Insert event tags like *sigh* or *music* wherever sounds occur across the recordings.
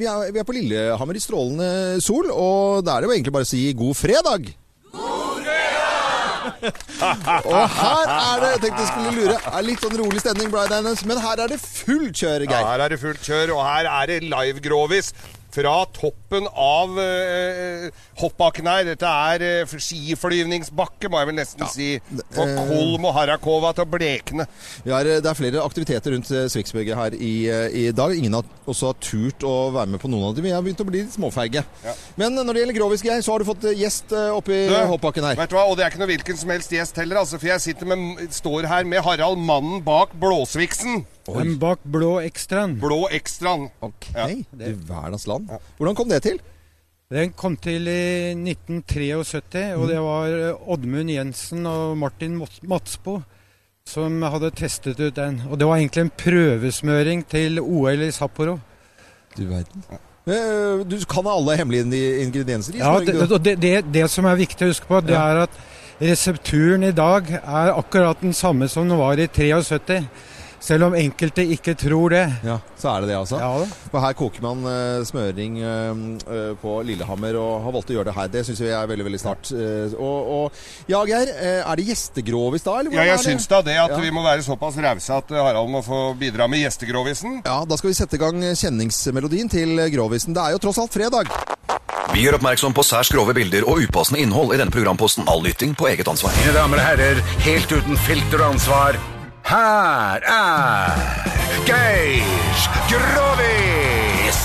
Vi er, vi er på Lillehammer i strålende sol, og da er det jo egentlig bare å si god fredag. God fredag! og her er det, jeg tenkte jeg skulle lure, er litt sånn rolig stemning, men her er det fullt kjør, Ja, her er det fullt kjør, og her er det live-grovis fra toppen av eh, hoppbakken her. Dette er uh, skiflyvningsbakke, må jeg vel nesten si. For Kolm og Harakova til å blekne. Vi det er flere aktiviteter rundt Sviksbygget her i, i dag. Ingen har også har turt å være med på noen av dem. Vi har begynt å bli litt småfeige. Ja. Men når det gjelder Grovis, Geir, så har du fått gjest oppi Du, hoppbakken her. Vet du hva, Og det er ikke noe hvilken som helst gjest heller, altså, for jeg med, står her med Harald, mannen bak Blåsviksen. Den bak blå ekstraen. Blå Ekstraen. Ok, Ja. du verdens land. Hvordan kom det til? Den kom til i 1973, og det var eh, Oddmund Jensen og Martin Matsbo som hadde testet ut den. Og det var egentlig en prøvesmøring til OL i Sapporo. Du verden. Eh, Du kan alle hemmelige ingredienser i Ja, det, det, det, det som er viktig å huske på, det er at resepturen i dag er akkurat den samme som den var i 73. Selv om enkelte ikke tror det. Ja, så er det det, altså. Ja det. For her koker man uh, smøring eh, på Lillehammer, og har valgt å gjøre det her. Det syns vi er veldig veldig snart. Uh, og, og ja, Geir, er det gjestegrovis da? Eller Ja, jeg syns da det at Ja. vi må være såpass rause at Harald må få bidra med gjestegrovisen. Ja, da skal vi sette i gang kjenningsmelodien til Grovisen. Det er jo tross alt fredag. Vi gjør oppmerksom på særs grove bilder og upassende innhold i denne programposten. All lytting på eget ansvar. Mine damer og herrer, helt uten filter og ansvar, her er Geir Grovis!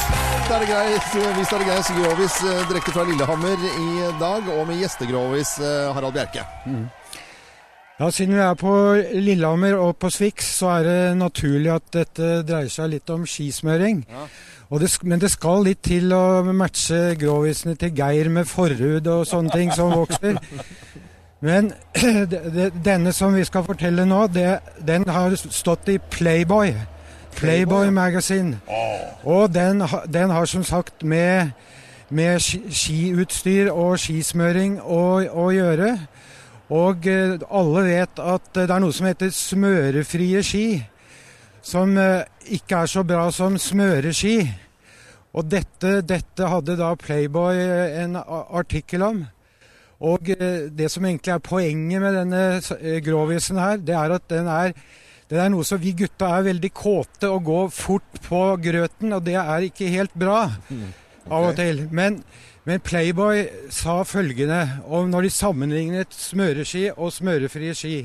Det er greit, Visst er det greit. Grovis eh, direkte fra Lillehammer i dag, og med gjestegrovis eh, Harald Bjerke. Ja, Siden vi er på Lillehammer og på Swix, så er det naturlig at dette dreier seg litt om skismøring. Og det, men det skal litt til å matche grovisene til Geir med forhud og sånne ting som vokser. *laughs* Men *clears throat* denne som vi skal fortelle nå, det, den har stått i Playboy. Playboy Magazine. Og den, den har som sagt med, med skiutstyr og skismøring å, å gjøre. Og eh, alle vet at det er noe som heter smørefrie ski, som eh, ikke er så bra som smøreski. Og dette, dette hadde da Playboy eh, en artikkel om. Og eh, det som egentlig er poenget med denne gråvisen grovisen her, det er at den er, det er noe som vi gutta er veldig kåte og går fort på grøten, og det er ikke helt bra av og til. Men, men Playboy sa følgende om når de sammenlignet smøreski og smørefrie ski.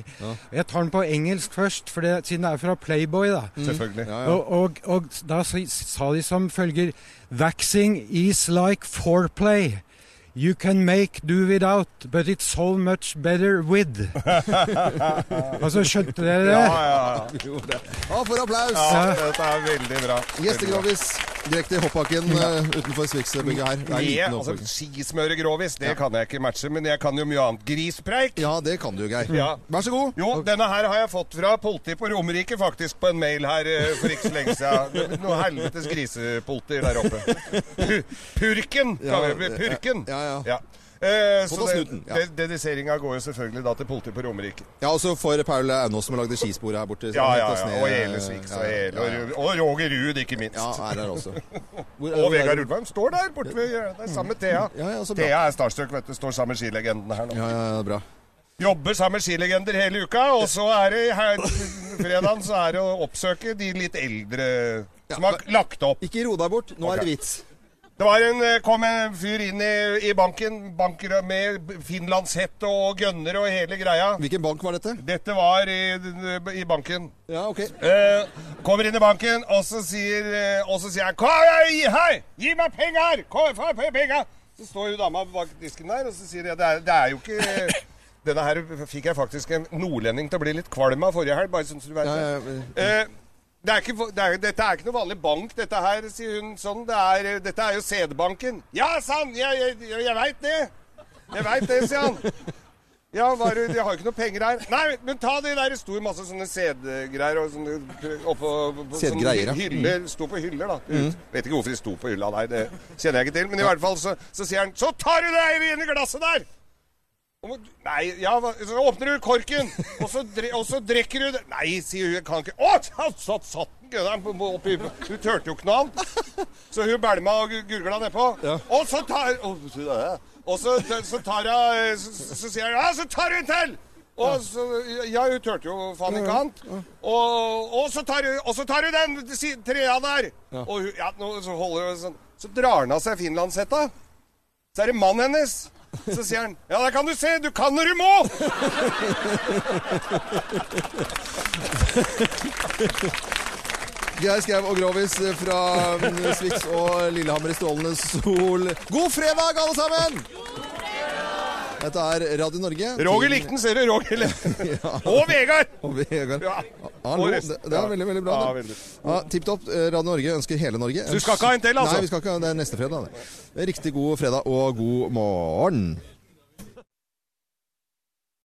Jeg tar den på engelsk først, for det, siden det er fra Playboy. da. Selvfølgelig. Ja, ja. Og, og, og da sa de som følger Waxing is like foreplay. You can make do without, but it's so much better with. *laughs* altså, skjønte dere det? Ja, ja, ja. *laughs* Jo, det. Ja, for applaus! ja, dette er veldig bra. Gjestegrovis direkte i hoppbakken uh, utenfor Swix-bygget her. Det er liten altså, skismøre grovis, det kan jeg ikke matche, men jeg kan jo mye annet. Grispreik. Ja, det kan du, Geir. Ja. Vær så god. Jo, denne her har jeg fått fra politiet på Romerike, faktisk, på en mail her uh, for ikke så lenge siden. Noe helvetes grisepolter der oppe. Pu- Purken, kaller vi det. Purken. Ja, ja. Eh, så snuten, ja. det, Dediseringa går jo selvfølgelig da til politiet på Romerike. Ja, også for Paul Aunås som har skisporet skispor her borte. Ja, ja, ja. Og Elesvik og og, og Roger Ruud, ikke minst. Ja, er her også. *laughs* Hvor- Og Vegard Ulvheim står der borte ved hjørnet. Sammen med Thea. Ja, ja, så bra. Thea er starstruck, vet du. Står sammen med skilegenden her nå. Ja, ja, ja, bra. Jobber sammen med skilegender hele uka, og så er det her, fredagen så er det å oppsøke de litt eldre som har lagt opp. Ikke ro deg bort. Nå er det vits. Det var en, eh, kom en fyr inn i, i banken, banker med finlandshette og gønner og hele greia. Hvilken bank var dette? Dette var i, i banken. Ja, ok. Eh, kommer inn i banken, og så sier, eh, og så sier han Kom, hei, gi meg penger! Kom, penger! Så står jo dama bak disken der, og så sier jeg det er, det er jo ikke Denne her fikk jeg faktisk en nordlending til å bli litt kvalm av forrige helg, bare sånn som du vet. Ja, ja, ja. Eh, det er ikke, det er, dette er ikke noe vanlig bank, dette her, sier hun sånn. Det er, dette er jo CD-banken. Ja, sann! Jeg, jeg, jeg, veit det! Jeg veit det, sier han. Ja, bare, jeg har ikke noe penger her. Nei, men ta det der. Det sto jo masse sånne CD-greier oppå sånne hyller. Sto på hyller, da. Vet ikke hvorfor de sto på hylla, nei. Det kjenner jeg ikke til. Men i hvert fall så, så sier han Så tar du det i glasset der! Nei, ja, så åpner du korken, og så, og så drikker du det Nei, sier hun, jeg kan ikke Å, *laughs* satt, satt, satt oppi Hun turte jo ikke noe annet. Så hun bælma og gurgla nedpå. Ja. Og så tar Og så, så tar hun så, så sier hun Ja, så tar hun til! Og så, ja, hun turte jo faen ikke annet. Og, og, så tar hun, og så tar hun den trea der. Og hun, ja, nå, så holder hun sånn Så drar han av seg finlandshetta. Så er det mannen hennes. Så sier han Ja, der kan du se! Du kan når du må! Geir Skau og Grovis fra mm, Swix og Lillehammer i strålende sol. God fredag, alle sammen! Dette er Radio Norge. Roger likte den, ser du. Roger *laughs* ja. Og Vegard! Og Vegard. Ja. Hallo, det, det er veldig, veldig bra. Ja, veldig. Ja, Tipp topp. Eh, Radio Norge ønsker hele Norge Så du skal ikke ha en til, altså? Nei, vi skal ikke ha det er neste fredag. det. Riktig god fredag og god morgen.